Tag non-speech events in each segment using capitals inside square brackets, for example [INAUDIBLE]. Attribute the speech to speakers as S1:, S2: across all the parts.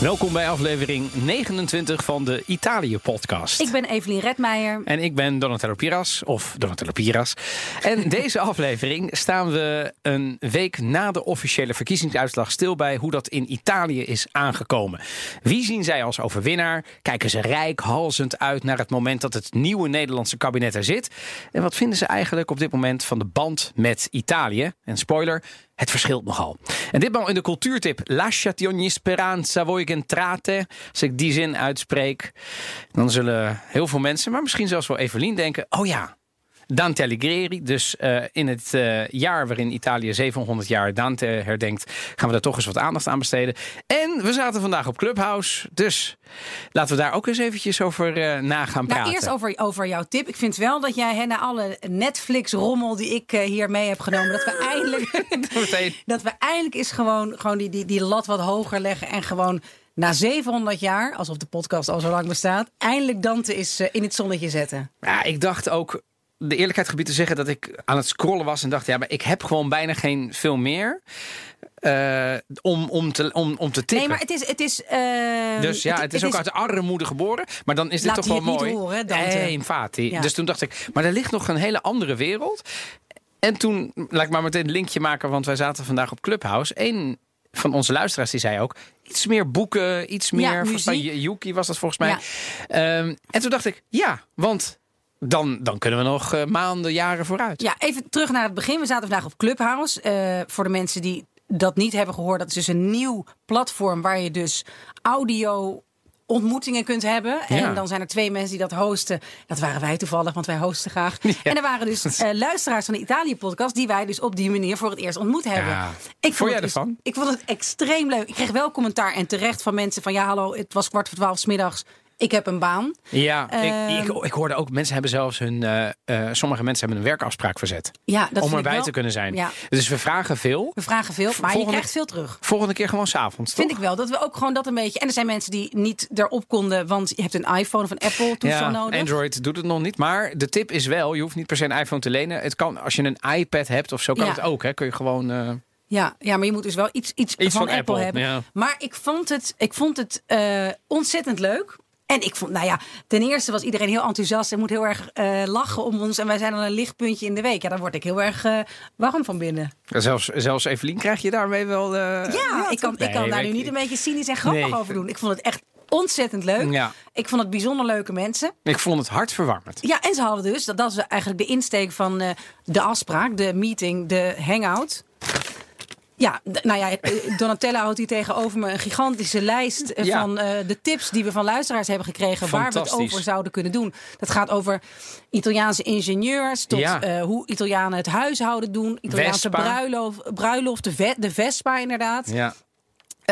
S1: Welkom bij aflevering 29 van de Italië-podcast.
S2: Ik ben Evelien Redmeijer.
S1: En ik ben Donatello Piras, of Donatello Piras. En [LAUGHS] deze aflevering staan we een week na de officiële verkiezingsuitslag stil bij hoe dat in Italië is aangekomen. Wie zien zij als overwinnaar? Kijken ze rijkhalzend uit naar het moment dat het nieuwe Nederlandse kabinet er zit? En wat vinden ze eigenlijk op dit moment van de band met Italië? En spoiler, het verschilt nogal. En ditmaal in de cultuurtip. Lasciati ogni speranza voi entrate. Als ik die zin uitspreek, dan zullen heel veel mensen, maar misschien zelfs wel Evelien, denken: oh ja. Dante Alighieri. Dus uh, in het uh, jaar waarin Italië 700 jaar Dante herdenkt, gaan we daar toch eens wat aandacht aan besteden. En we zaten vandaag op Clubhouse. Dus laten we daar ook eens eventjes over uh, na gaan praten.
S2: Nou, eerst over, over jouw tip. Ik vind wel dat jij hè, na alle Netflix-rommel die ik hier mee heb genomen, dat we [LAUGHS] eindelijk. [LAUGHS] dat we eindelijk eens gewoon, gewoon die, die, die lat wat hoger leggen en gewoon na 700 jaar, alsof de podcast al zo lang bestaat, eindelijk Dante is in het zonnetje zetten.
S1: Ja, ik dacht ook de eerlijkheid gebied te zeggen dat ik aan het scrollen was en dacht: ja, maar ik heb gewoon bijna geen film meer. Uh, om, om, te, om, om te tippen.
S2: Nee, maar het is. Het is uh,
S1: dus ja, het, het is ook is... uit de armoede geboren. Maar dan is dit toch wel mooi.
S2: Niet horen,
S1: nee, infatti. Ja. Dus toen dacht ik, maar er ligt nog een hele andere wereld. En toen, laat ik maar meteen een linkje maken, want wij zaten vandaag op Clubhouse. Eén van onze luisteraars die zei ook iets meer boeken, iets meer. Ja, Yuki was dat volgens mij. Ja. Um, en toen dacht ik, ja, want dan, dan kunnen we nog uh, maanden, jaren vooruit.
S2: Ja, even terug naar het begin. We zaten vandaag op Clubhouse. Uh, voor de mensen die dat niet hebben gehoord, dat is dus een nieuw platform waar je dus audio ontmoetingen kunt hebben. En ja. dan zijn er twee mensen die dat hosten. Dat waren wij toevallig, want wij hosten graag. [LAUGHS] Ja. En er waren dus uh, [LAUGHS] luisteraars van de Italië-podcast... die wij dus op die manier voor het eerst ontmoet hebben. Ja.
S1: Ik vond jij dus, ervan?
S2: Ik vond het extreem leuk. Ik kreeg wel commentaar en terecht van mensen van... ja, hallo, het was kwart voor twaalf s middags ik heb een baan.
S1: Ja, uh, ik, ik, ik, hoorde ook, mensen hebben zelfs hun, uh, uh, sommige mensen hebben een werkafspraak verzet.
S2: Ja, dat
S1: om erbij
S2: wel.
S1: te kunnen zijn.
S2: Ja.
S1: Dus we vragen veel.
S2: We vragen veel, maar volgende, je krijgt veel terug.
S1: Volgende keer gewoon s'avonds,
S2: Vind ik wel, dat we ook gewoon dat een beetje... En er zijn mensen die niet erop konden, want je hebt een iPhone of een Apple toestel
S1: ja,
S2: nodig.
S1: Android doet het nog niet, maar de tip is wel, je hoeft niet per se een iPhone te lenen. Het kan, als je een iPad hebt of zo, kan ja. het ook. Hè, kun je gewoon... Uh,
S2: ja, ja, maar je moet dus wel iets, iets,
S1: iets
S2: van,
S1: van,
S2: Apple,
S1: Apple
S2: hebben.
S1: Ja.
S2: Maar ik vond het, ik vond het uh, ontzettend leuk. En ik vond, nou ja, ten eerste was iedereen heel enthousiast en moet heel erg uh, lachen om ons. En wij zijn dan een lichtpuntje in de week. Ja, daar word ik heel erg uh, warm van binnen.
S1: Zelfs, zelfs Evelien krijg je daarmee wel. Uh,
S2: ja, ja, ik kan, nee, ik kan daar nu niet een beetje cynisch en grappig nee. over doen. Ik vond het echt ontzettend leuk.
S1: Ja.
S2: Ik vond het bijzonder leuke mensen.
S1: Ik vond het hartverwarmend.
S2: Ja, en ze hadden dus, dat, dat is eigenlijk de insteek van de afspraak, de meeting, de hangout. Ja, nou ja, Donatella houdt hier tegenover me een gigantische lijst
S1: Ja.
S2: van uh, de tips die we van luisteraars hebben gekregen waar we het over zouden kunnen doen. Dat gaat over Italiaanse ingenieurs tot
S1: Ja.
S2: uh, hoe Italianen het huishouden doen, Italiaanse bruiloft, bruiloft de, de Vespa inderdaad,
S1: Ja.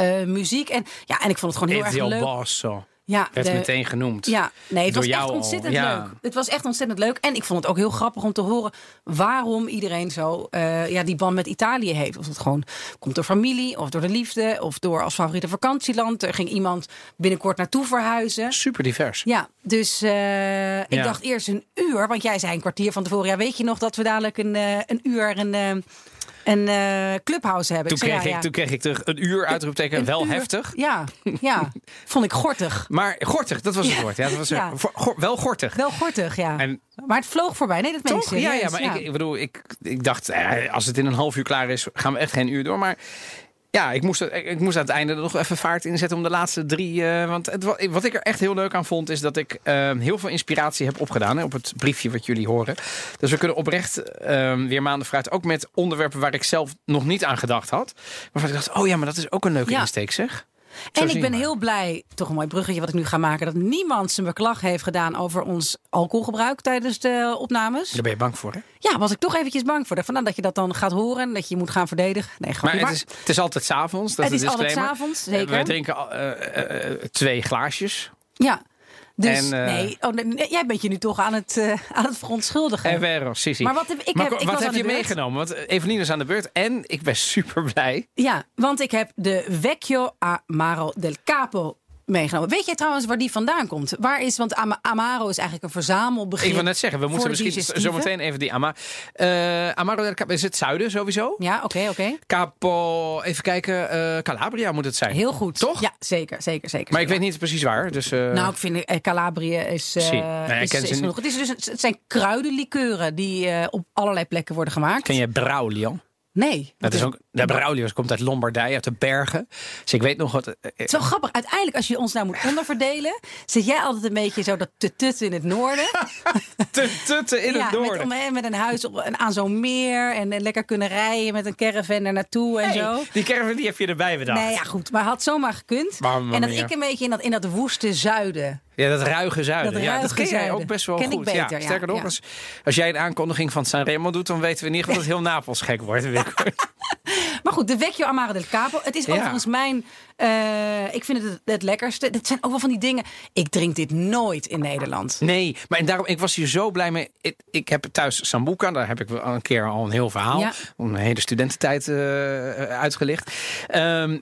S2: uh, muziek en ja, en ik vond het gewoon heel erg leuk.
S1: Basso.
S2: Ja,
S1: Werd
S2: de-
S1: meteen genoemd.
S2: ja, nee, het was echt ontzettend
S1: ja.
S2: leuk. Het was echt ontzettend leuk. En ik vond het ook heel grappig om te horen waarom iedereen zo uh, ja, die band met Italië heeft. Of het gewoon komt door familie, of door de liefde, of door als favoriete vakantieland. Er ging iemand binnenkort naartoe verhuizen.
S1: Super divers.
S2: Ja, dus uh, ik
S1: Ja.
S2: dacht eerst een uur, want jij zei een kwartier van tevoren. Ja, weet je nog dat we dadelijk een, uh, een uur een, een uh, clubhouse hebben?
S1: Toen kreeg,
S2: ja,
S1: ik,
S2: ja.
S1: toen kreeg ik terug een uur uitroepteken. Wel
S2: uur.
S1: heftig.
S2: Ja, ja, [LAUGHS] vond ik gortig.
S1: Maar gortig, dat was het woord. Ja, dat was go- go- wel gortig.
S2: Wel gortig, ja.
S1: En
S2: Maar het vloog voorbij. Nee, dat meen ik?
S1: Ja, ja, maar Ik, ik bedoel, ik, ik dacht, eh, als het in een half uur klaar is, gaan we echt geen uur door. Maar ja, ik moest, ik, moest aan het einde nog even vaart inzetten om de laatste drie. eh, want het, wa- wat ik er echt heel leuk aan vond, is dat ik eh, heel veel inspiratie heb opgedaan hè, op het briefje wat jullie horen. Dus we kunnen oprecht eh, weer maanden vooruit, ook met onderwerpen waar ik zelf nog niet aan gedacht had. Waarvan ik dacht, oh ja, maar dat is ook een leuke
S2: Ja.
S1: insteek, zeg.
S2: En ik ben heel blij, toch een mooi bruggetje wat ik nu ga maken, dat niemand zijn beklag heeft gedaan over ons alcoholgebruik tijdens de opnames.
S1: Daar ben je bang voor, hè?
S2: Ja, was ik toch eventjes bang voor. Vandaar dat je dat dan gaat horen en dat je moet gaan verdedigen. Nee,
S1: Maar het is, het is altijd s'avonds.
S2: het is altijd s'avonds,
S1: Eh,
S2: zeker.
S1: Wij drinken eh, eh, eh, twee glaasjes.
S2: Ja. Dus
S1: En, eh,
S2: nee, oh, nee, jij bent je nu toch aan het, uh, aan het verontschuldigen.
S1: En vero, Sissi.
S2: Maar wat heb ik,
S1: Maar
S2: heb, ik
S1: wat heb je
S2: beurt.
S1: meegenomen? Want Evelien is aan de beurt en ik ben [LAUGHS] super blij.
S2: Ja, want ik heb de Vecchio Amaro del Capo meegenomen. Weet jij trouwens waar die vandaan komt? Waar is, want Am- Amaro is eigenlijk een verzamelbegrip.
S1: Ik wil net zeggen, we moeten misschien zometeen even die eh Amaro del Capo. Is het zuiden sowieso?
S2: Ja, oké, oké.
S1: Capo, even kijken, eh, Calabria moet het zijn.
S2: Heel goed.
S1: Toch?
S2: Ja, zeker, zeker, zeker.
S1: Maar ik weet niet precies waar. Dus, eh,
S2: Nou, ik vind eh, Calabrië is,
S1: ja, ik
S2: is,
S1: ken ze
S2: is genoeg. Het, is dus het zijn kruidenlikeuren die op allerlei plekken worden gemaakt.
S1: ken je Braulio?
S2: Nee.
S1: Dat is ook, de Braulio komt uit Lombardije, uit de bergen. Dus ik weet nog wat... eh,
S2: Het is wel grappig. Uiteindelijk, als je ons nou moet onderverdelen, zit jij altijd een beetje zo dat tutut in het noorden. [LAUGHS]
S1: te tutten in
S2: ja,
S1: het noorden.
S2: Met, met een huis op, aan zo'n meer en, eh, lekker kunnen rijden met een caravan er naartoe en
S1: Hey,
S2: zo.
S1: die caravan die heb je erbij bedacht.
S2: Nee, ja, goed. Maar had zomaar gekund. En dat ik een beetje in dat, in dat woeste zuiden.
S1: Ja, dat ruige zuiden.
S2: Dat
S1: ja, dat ken jij ook best wel
S2: Ken ik
S1: goed.
S2: beter,
S1: ja, sterker nog,
S2: ja.
S1: Als, als jij een aankondiging van Sanremo doet, dan weten we in ieder geval dat heel [LAUGHS] Napels gek wordt. [LAUGHS]
S2: Maar goed, de Vecchio Amaro del Capo. Het is overigens mijn... eh, ik vind het het, lekkerste. Het zijn ook wel van die dingen... Ik drink dit nooit in Nederland.
S1: nee, maar en daarom, ik was hier zo blij mee. Ik, ik heb thuis Sambuca, daar heb ik wel een keer al een heel verhaal.
S2: Ja.
S1: Om mijn hele studententijd eh, uitgelicht.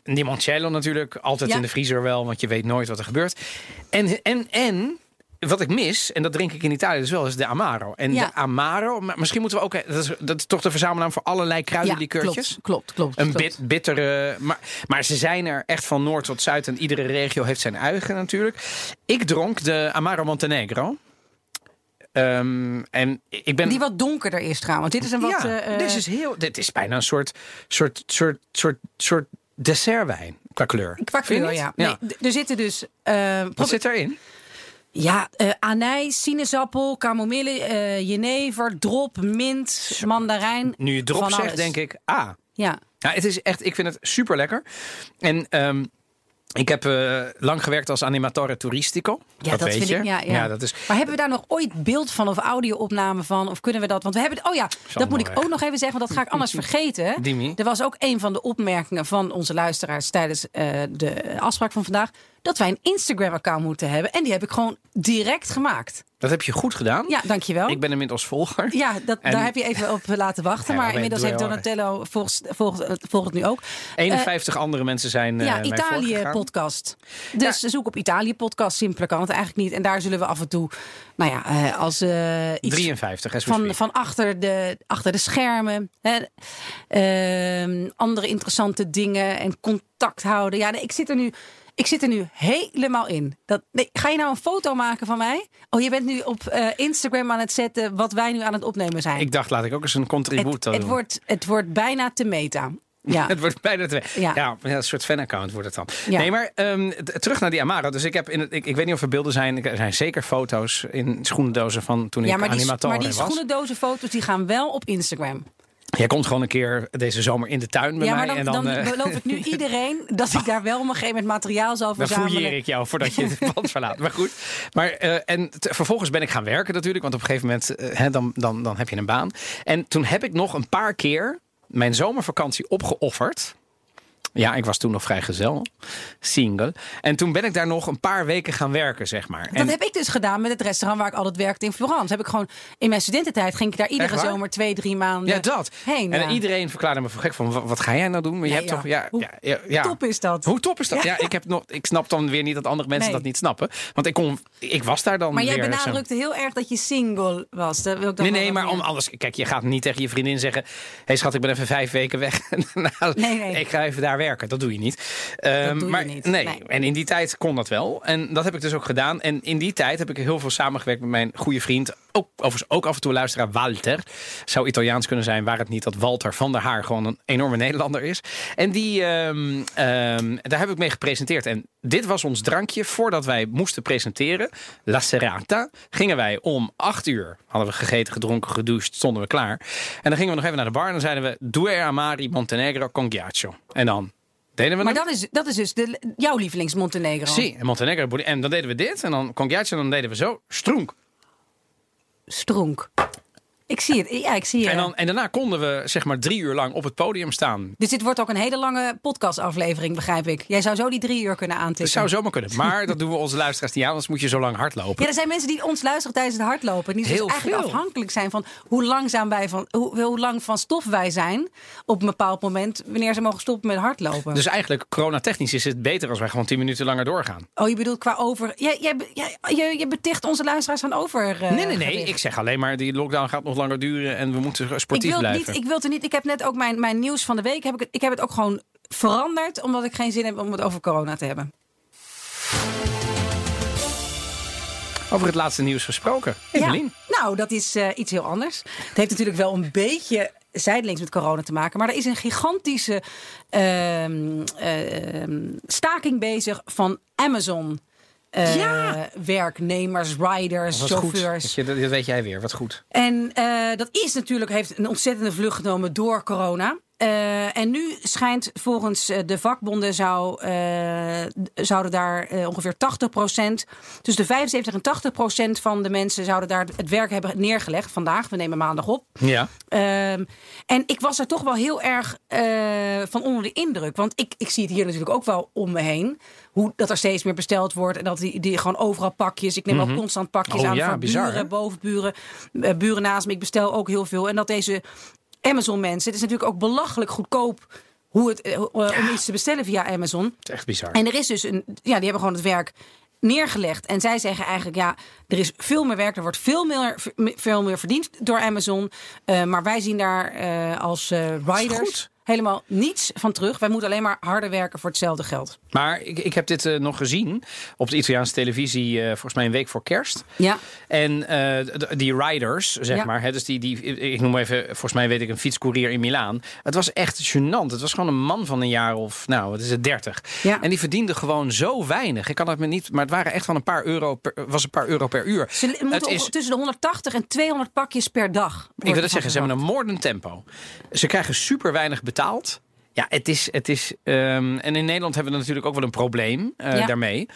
S1: Limoncello natuurlijk, altijd
S2: Ja.
S1: in de vriezer wel, want je weet nooit wat er gebeurt. En, en, en wat ik mis, en dat drink ik in Italië dus wel, is de Amaro. En
S2: Ja.
S1: de Amaro, maar misschien moeten we ook... Dat is, dat is toch de verzamelnaam voor allerlei
S2: Ja,
S1: kruidenlikeurtjes?
S2: klopt, klopt, klopt.
S1: Een
S2: klopt.
S1: bit, bittere. Maar, maar ze zijn er echt van noord tot zuid. En iedere regio heeft zijn eigen natuurlijk. Ik dronk de Amaro Montenegro. Ehm, en ik ben.
S2: Die wat donkerder is trouwens. Dit is een wat...
S1: ja,
S2: eh, eh,
S1: dit is heel. Dit is bijna een soort, soort, soort, soort, soort dessertwijn qua kleur.
S2: Qua kleur, ja. Nee, er zitten dus... eh,
S1: Wat zit erin?
S2: Ja, eh anijs, sinaasappel, kamomille, eh, jenever, drop, mint, mandarijn.
S1: Nu je drop zegt,
S2: alles.
S1: denk ik. Ah,
S2: Ja,
S1: Ja, het is echt, ik vind het super lekker. En ehm, ik heb eh, lang gewerkt als animatore toeristico.
S2: Ja,
S1: dat,
S2: dat
S1: weet
S2: vind
S1: je.
S2: ik- ja, ja.
S1: dat is.
S2: Maar hebben we daar nog ooit beeld van of audio-opname van? Of kunnen we dat? Want we hebben. Oh ja, dat moet ik
S1: weg.
S2: ook nog even zeggen, want dat ga ik anders [LAUGHS] vergeten.
S1: Dimi.
S2: Er was ook een van de opmerkingen van onze luisteraars tijdens eh, de afspraak van vandaag. Dat wij een Instagram-account moeten hebben. En die heb ik gewoon direct gemaakt.
S1: Dat heb je goed gedaan.
S2: Ja, dankjewel.
S1: Ik ben inmiddels volger.
S2: Ja, dat,
S1: En-
S2: daar heb je even op laten wachten.
S1: Ja,
S2: maar inmiddels heeft. Donatello volgt, volgt, volgt het nu ook.
S1: 51 andere mensen zijn. eh
S2: Ja,
S1: voorgegaan.
S2: Italië-podcast. Dus zoek op Italië-podcast. Simpeler kan het eigenlijk niet. En daar zullen we af en toe, nou ja, eh, als eh, iets
S1: 53, as we
S2: van, van achter, de, achter de schermen. Hè, ehm, andere interessante dingen en contact houden. Ja, nee, ik zit er nu. Ik zit er nu helemaal in. Dat, nee, ga je nou een foto maken van mij? Oh, je bent nu op eh, Instagram aan het zetten wat wij nu aan het opnemen zijn.
S1: Ik dacht, laat ik ook eens een
S2: het,
S1: contribuut
S2: het,
S1: doen.
S2: wordt, het wordt bijna te meta. Ja. [LAUGHS]
S1: Het wordt bijna twee. Ja,
S2: Ja.
S1: ja, een soort fan-account wordt het dan.
S2: Ja.
S1: Nee, maar ehm, terug naar die Amaro. Dus ik heb in het, ik, ik weet niet of er beelden zijn. Er zijn zeker foto's in schoenendozen van toen
S2: Ja,
S1: ik
S2: maar die,
S1: animator
S2: maar die
S1: was.
S2: schoenendozen foto's die gaan wel op Instagram.
S1: Jij komt gewoon een keer deze zomer in de tuin bij
S2: ja, maar
S1: mij.
S2: dan,
S1: en dan,
S2: dan,
S1: eh,
S2: beloof ik nu [LAUGHS] iedereen dat ik daar wel op een gegeven moment materiaal zal
S1: Dan
S2: verzamelen.
S1: fouilleer ik jou voordat je het [LAUGHS] pand verlaat. Maar goed. Maar, eh, en vervolgens ben ik gaan werken natuurlijk. Want op een gegeven moment eh, hè, dan, dan, dan heb je een baan. En toen heb ik nog een paar keer mijn zomervakantie opgeofferd. Ja, ik was toen nog vrijgezel. Single. En toen ben ik daar nog een paar weken gaan werken, zeg maar.
S2: Dat
S1: en,
S2: heb ik dus gedaan met het restaurant waar ik altijd werkte in Florence. Heb ik gewoon in mijn studententijd ging ik daar iedere zomer twee, drie maanden
S1: ja, dat.
S2: heen.
S1: En
S2: ja.
S1: iedereen verklaarde me voor gek van, wat, ga jij nou doen? Maar je hebt
S2: ja.
S1: toch, ja,
S2: Hoe
S1: ja.
S2: Top is dat.
S1: Hoe top is dat? Ja, ik, heb nog, ik snap dan weer niet dat andere mensen
S2: Nee.
S1: dat niet snappen. Want ik, kon, ik was daar dan
S2: Maar jij
S1: zo-
S2: benadrukte heel erg dat je single was. Dat wil ik dan
S1: Nee, nee, maar om alles. Kijk, je gaat niet tegen je vriendin zeggen: Hé hey schat, ik ben even vijf weken weg. nou, [LAUGHS]
S2: Nee, nee.
S1: Ik ga even daar werken. Dat doe je niet. Ehm,
S2: doe je
S1: maar,
S2: niet.
S1: Nee.
S2: Nee.
S1: En in die tijd kon dat wel. En dat heb ik dus ook gedaan. En in die tijd heb ik heel veel samengewerkt met mijn goede vriend. Ook, overigens ook af en toe luisteraar, Walter. Zou Italiaans kunnen zijn, waar het niet dat Walter van der Haar gewoon een enorme Nederlander is. En die, ehm, ehm, daar heb ik mee gepresenteerd. En dit was ons drankje voordat wij moesten presenteren. La Serata. Gingen wij om acht uur. Hadden we gegeten, gedronken, gedoucht, stonden we klaar. En dan gingen we nog even naar de bar. En dan zeiden we, Due Amari Montenegro con ghiaccio. En dan deden we
S2: Maar dat is, dat is dus de, jouw lievelings Montenegro.
S1: Zie, en Montenegro. En dan deden we dit. En dan con ghiaccio. En dan deden we zo. Stroenk.
S2: Stronk. Ik zie het. Ja, ik zie het.
S1: En, dan, en daarna konden we zeg maar drie uur lang op het podium staan.
S2: Dus dit wordt ook een hele lange podcastaflevering, begrijp ik. Jij zou zo die drie uur kunnen aantikken.
S1: Dat zou zomaar kunnen. Maar dat doen we onze luisteraars niet aan, anders moet je zo lang hardlopen.
S2: Ja, er zijn mensen die ons luisteren tijdens het hardlopen. Die dus
S1: Heel
S2: eigenlijk
S1: veel.
S2: afhankelijk zijn van hoe langzaam wij van hoe, hoe lang van stof wij zijn op een bepaald moment wanneer ze mogen stoppen met hardlopen.
S1: Dus eigenlijk, coronatechnisch is het beter als wij gewoon tien minuten langer doorgaan.
S2: Oh, je bedoelt qua over. Jij, jij, jij, je, je beticht onze luisteraars van over. eh,
S1: nee, nee, nee.
S2: gewicht.
S1: Ik zeg alleen maar, die lockdown gaat nog langer duren en we moeten
S2: ik
S1: sportief
S2: wil, het
S1: blijven.
S2: niet, ik wil het er niet. Ik heb net ook mijn, mijn nieuws van de week. Heb ik, ik heb het ook gewoon veranderd. Omdat ik geen zin heb om het over corona te hebben.
S1: Over het laatste nieuws gesproken. Evelien.
S2: Ja, nou, dat is eh, iets heel anders. Het heeft natuurlijk wel een beetje zijdelings met corona te maken. Maar er is een gigantische ehm, ehm, staking bezig van Amazon. Eh,
S1: Ja.
S2: werknemers, riders,
S1: Wat
S2: chauffeurs.
S1: Dat weet jij weer, wat goed.
S2: En eh, dat is natuurlijk, heeft een ontzettende vlucht genomen door corona. Eh, en nu schijnt volgens eh, de vakbonden zou, eh, zouden daar ongeveer 80% dus de 75 en 80% van de mensen zouden daar het werk hebben neergelegd vandaag. We nemen maandag op.
S1: Ja.
S2: Ehm, en ik was er toch wel heel erg van onder de indruk. Want ik, ik zie het hier natuurlijk ook wel om me heen. Hoe dat er steeds meer besteld wordt. En dat die, die gewoon overal pakjes. Ik neem ook constant pakjes
S1: Oh
S2: aan
S1: ja,
S2: van
S1: bizar,
S2: buren, bovenburen, buren naast me. Ik bestel ook heel veel. En dat deze Amazon mensen. Het is natuurlijk ook belachelijk goedkoop hoe het, eh, om iets te bestellen via Amazon.
S1: Het is echt bizar.
S2: En er is dus een. Ja, die hebben gewoon het werk neergelegd. En zij zeggen eigenlijk, ja, er is veel meer werk. Er wordt veel meer, veel meer verdiend door Amazon. Eh, maar wij zien daar eh, als eh, riders. Helemaal niets van terug. Wij moeten alleen maar harder werken voor hetzelfde geld.
S1: Maar ik, ik heb dit eh, nog gezien op de Italiaanse televisie, eh, volgens mij een week voor kerst.
S2: Ja.
S1: En eh, die riders, zeg
S2: Ja.
S1: maar, hè, dus die, die, ik noem even, volgens mij weet ik een fietscourier in Milaan. Het was echt gênant. Het was gewoon een man van een jaar of, nou, wat is het, 30.
S2: Ja.
S1: En die verdiende gewoon zo weinig. Ik kan het me niet, maar het waren echt van een paar euro per, was een paar euro per uur.
S2: Ze moeten
S1: is,
S2: tussen de 180 en 200 pakjes per dag.
S1: ik wil het zeggen, ze hebben een moordend tempo. Ze krijgen super weinig betaald. Ja, het is. Het is ehm, en in Nederland hebben we natuurlijk ook wel een probleem eh,
S2: Ja.
S1: daarmee.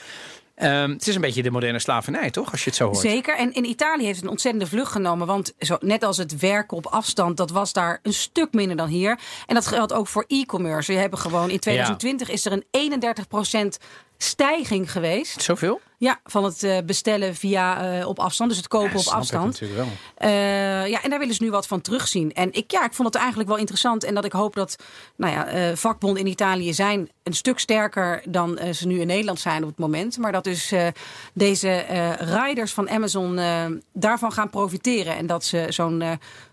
S1: Ehm, het is een beetje de moderne slavernij, toch? Als je het zo hoort.
S2: Zeker. En in Italië heeft het een ontzettende vlucht genomen. Want zo, net als het werken op afstand, dat was daar een stuk minder dan hier. En dat geldt ook voor e-commerce. We hebben gewoon in 2020 is er een 31% stijging geweest.
S1: Zoveel?
S2: Ja, van het eh, bestellen via eh, op afstand. Dus het kopen op
S1: Snap ik
S2: afstand.
S1: natuurlijk wel.
S2: Eh, ja, en daar willen ze nu wat van terugzien. En ik, ja, ik vond het eigenlijk wel interessant. En dat ik hoop dat nou ja, vakbonden in Italië zijn een stuk sterker dan ze nu in Nederland zijn op het moment. Maar dat dus deze riders van Amazon daarvan gaan profiteren. En dat ze zo'n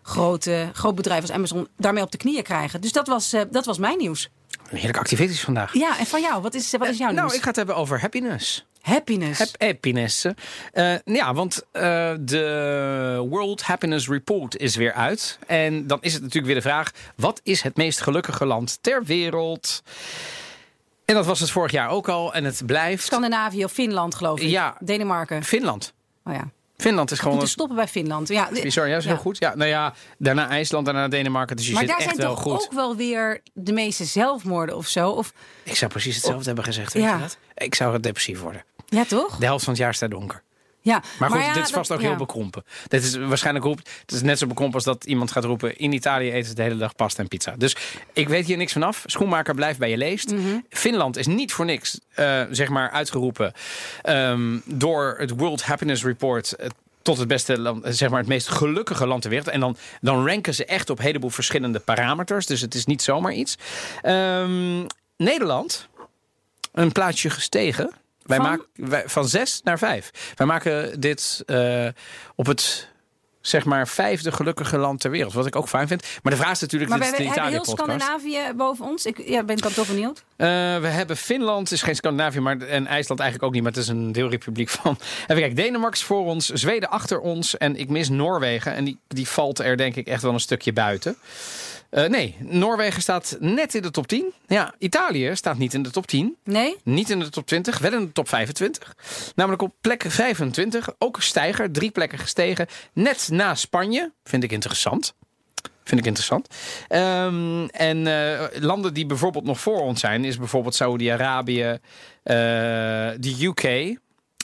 S2: eh, groot, bedrijf als Amazon daarmee op de knieën krijgen. Dus dat was, dat was mijn nieuws.
S1: Een heerlijk activistisch vandaag.
S2: Ja, en van jou, wat is, wat is jouw
S1: nou,
S2: nieuws?
S1: ik ga het hebben over happiness.
S2: Happiness.
S1: Hap- happiness. Eh, ja, want eh, de World Happiness Report is weer uit. En dan is het natuurlijk weer de vraag: wat is het meest gelukkige land ter wereld? En dat was het vorig jaar ook al. En het blijft
S2: Scandinavië of Finland, geloof ik.
S1: Ja.
S2: Denemarken.
S1: Finland.
S2: Oh ja.
S1: Finland is gewoon.
S2: moeten stoppen bij Finland. Ja,
S1: Bizar, ja, is heel goed. Ja, nou ja, daarna IJsland, daarna Denemarken. Dus je
S2: Maar
S1: zit
S2: daar
S1: echt
S2: zijn toch
S1: goed.
S2: ook wel weer de meeste zelfmoorden of zo? Of,
S1: Ik zou precies hetzelfde hebben gezegd. Weet
S2: Ja.
S1: je dat? Ik zou depressief worden.
S2: ja, toch?
S1: De helft van het jaar staat donker.
S2: Ja.
S1: Maar goed,
S2: ja,
S1: dit is vast
S2: dat-
S1: ook
S2: ja.
S1: heel bekrompen. Dit is waarschijnlijk roept. Het is net zo bekrompen als dat iemand gaat roepen. In Italië eten ze de hele dag pasta en pizza. Dus ik weet hier niks vanaf. Schoenmaker blijft bij je leest.
S2: Mhm.
S1: Finland is niet voor niks, eh, zeg maar, uitgeroepen ehm, door het World Happiness Report. eh, tot het beste land, eh, zeg maar het meest gelukkige land ter wereld. En dan, dan ranken ze echt op een heleboel verschillende parameters. Dus het is niet zomaar iets. Ehm, Nederland, een plaatsje gestegen. Wij
S2: Van?
S1: maken wij, van zes naar vijf. Wij maken dit eh, op het zeg maar vijfde gelukkige land ter wereld. Wat ik ook fijn vind. Maar de vraag is natuurlijk,
S2: Maar
S1: dit
S2: wij
S1: is de
S2: hebben heel. Scandinavië boven ons. Ik ja, ben ik dan toch benieuwd.
S1: Eh, we hebben Finland, is geen Scandinavië, maar en IJsland eigenlijk ook niet, maar het is een deelrepubliek van. Even kijken, Denemarken is voor ons, Zweden achter ons en ik mis Noorwegen en die, die valt er denk ik echt wel een stukje buiten. Eh, nee, Noorwegen staat net in de top 10. Ja, Italië staat niet in de top 10.
S2: Nee?
S1: Niet in de top 20, wel in de top 25. Namelijk op plek 25, ook een stijger, drie plekken gestegen. Net na Spanje, vind ik interessant. Vind ik interessant. Ehm, en eh, landen die bijvoorbeeld nog voor ons zijn, is bijvoorbeeld Saudi-Arabië, eh, de UK.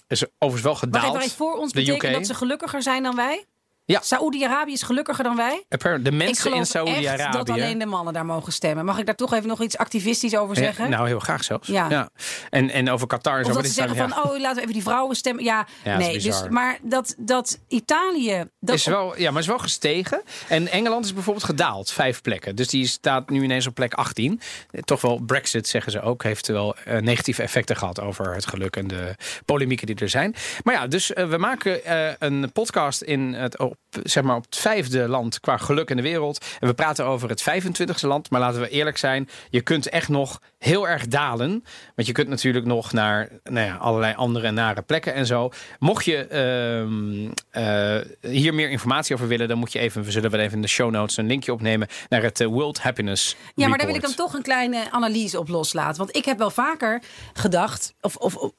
S1: Is overigens wel gedaald.
S2: even, voor ons
S1: De
S2: betekent
S1: UK.
S2: dat ze gelukkiger zijn dan wij?
S1: Ja.
S2: Saoedi-Arabië is gelukkiger dan wij.
S1: De mensen in Saoedi-Arabië.
S2: dat alleen de mannen daar mogen stemmen. Mag ik daar toch even nog iets activistisch over zeggen?
S1: nou, heel graag zelfs. Ja. En, en over Qatar en
S2: zo.
S1: Of
S2: dat ze zeggen van, oh, laten we even die vrouwen stemmen. Ja, nee. Dus, maar dat, dat Italië... Dat
S1: is wel, ja, maar is wel gestegen. En Engeland is bijvoorbeeld gedaald. Vijf plekken. Dus die staat nu ineens op plek 18. Toch wel Brexit, zeggen ze ook, heeft wel uh, negatieve effecten gehad over het geluk en de polemieken die er zijn. Maar ja, dus uh, we maken uh, een podcast in het, op, zeg maar op het vijfde land qua geluk in de wereld. En we praten over het 25e land. Maar laten we eerlijk zijn, je kunt echt nog heel erg dalen. Want je kunt natuurlijk nog naar nou ja, allerlei andere nare plekken en zo. Mocht je uh, hier meer informatie over willen, dan moet je even, we zullen wel even in de show notes een linkje opnemen naar het World Happiness.
S2: Ja, maar daar wil ik dan toch een kleine analyse op loslaten. Want ik heb wel vaker gedacht, of, of,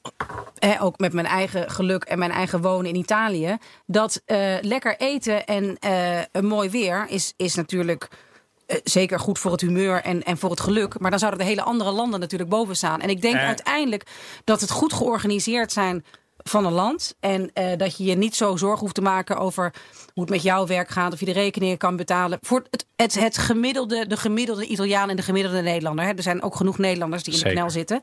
S2: ook met mijn eigen geluk en mijn eigen wonen in Italië, dat uh, lekker eten en uh, een mooi weer is, is natuurlijk uh, zeker goed voor het humeur en, en voor het geluk. Maar dan zouden de hele andere landen natuurlijk boven staan. En ik denk uiteindelijk dat het goed georganiseerd zijn van een land. En uh, dat je je niet zo zorgen hoeft te maken over hoe het met jouw werk gaat, of je de rekeningen kan betalen. Voor het, het, het gemiddelde, de gemiddelde Italiaan en de gemiddelde Nederlander. Hè. Er zijn ook genoeg Nederlanders die in de knel zitten.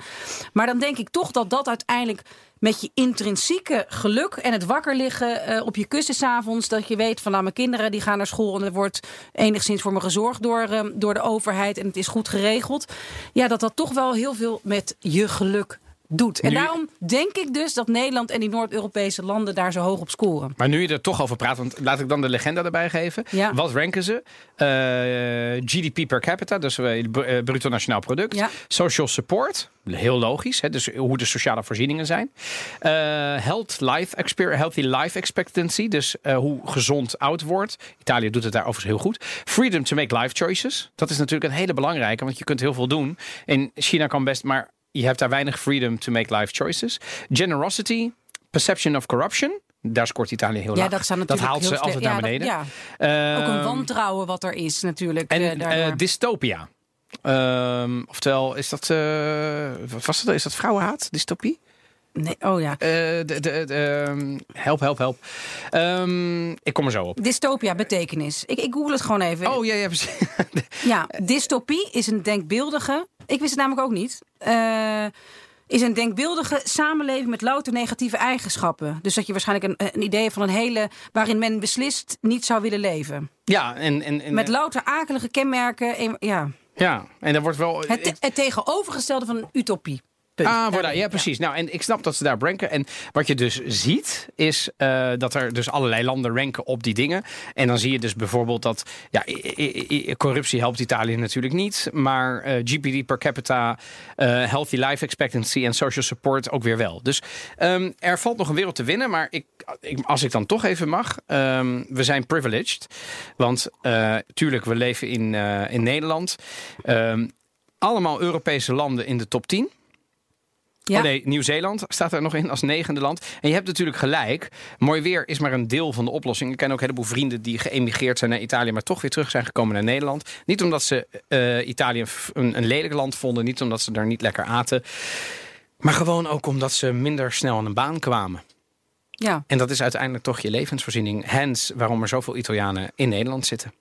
S2: Maar dan denk ik toch dat dat uiteindelijk met je intrinsieke geluk en het wakker liggen uh, op je kussen s'avonds. Dat je weet van nou, mijn kinderen die gaan naar school en er wordt enigszins voor me gezorgd door, uh, door de overheid en het is goed geregeld. Ja, dat dat toch wel heel veel met je geluk doet. En daarom denk ik dus dat Nederland en die Noord-Europese landen daar zo hoog op scoren.
S1: Maar nu je er toch over praat, want laat ik dan de legenda erbij geven.
S2: Ja.
S1: Wat ranken ze? Uh, GDP per capita, dus uh, bruto nationaal product.
S2: Ja.
S1: Social support, heel logisch. Hè, dus hoe de sociale voorzieningen zijn. Uh, health life healthy life expectancy, dus hoe gezond oud wordt. Italië doet het daar overigens heel goed. Freedom to make life choices. Dat is natuurlijk een hele belangrijke, want je kunt heel veel doen. In China kan best, maar je hebt daar weinig freedom to make life choices. Generosity, perception of corruption. Daar scoort Italië heel
S2: ja,
S1: laag.
S2: Dat,
S1: dat haalt ze altijd ja, naar beneden.
S2: Dat, ja. uh, Ook een wantrouwen wat er is natuurlijk.
S1: En uh, dystopia. Um, oftewel, is dat, uh, wat was dat? Is dat vrouwenhaat? Dystopie?
S2: Nee, oh ja.
S1: Uh, de, de, de, um, help, help, help. Um, ik kom er zo op.
S2: Dystopia, betekenis. Ik, ik google het gewoon even.
S1: Oh ja, ja, precies.
S2: ja, [LAUGHS] dystopie is een denkbeeldige. Ik wist het namelijk ook niet. Uh, is een denkbeeldige samenleving met louter negatieve eigenschappen. Dus dat je waarschijnlijk een, een idee van een hele. waarin men beslist niet zou willen leven.
S1: Ja, en. en, en
S2: met louter akelige kenmerken. Ja.
S1: Ja, en er wordt wel.
S2: Het, het tegenovergestelde van een utopie.
S1: Ah, voilà. ja, precies. Nou, en ik snap dat ze daar ranken. En wat je dus ziet, is uh, dat er dus allerlei landen ranken op die dingen. En dan zie je dus bijvoorbeeld dat ja, corruptie helpt Italië natuurlijk niet. Maar uh, GPD per capita, uh, healthy life expectancy en social support ook weer wel. Dus um, er valt nog een wereld te winnen. Maar ik, ik, als ik dan toch even mag, um, we zijn privileged. Want tuurlijk, we leven in, in Nederland. Um, allemaal Europese landen in de top 10.
S2: Ja.
S1: Oh nee, Nieuw-Zeeland staat er nog in als negende land. En je hebt natuurlijk gelijk. Mooi weer is maar een deel van de oplossing. Ik ken ook een heleboel vrienden die geëmigreerd zijn naar Italië, maar toch weer terug zijn gekomen naar Nederland. Niet omdat ze uh, Italië een, een lelijk land vonden, niet omdat ze daar niet lekker aten. Maar gewoon ook omdat ze minder snel aan een baan kwamen.
S2: Ja.
S1: En dat is uiteindelijk toch je levensvoorziening. Hens waarom er zoveel Italianen in Nederland zitten.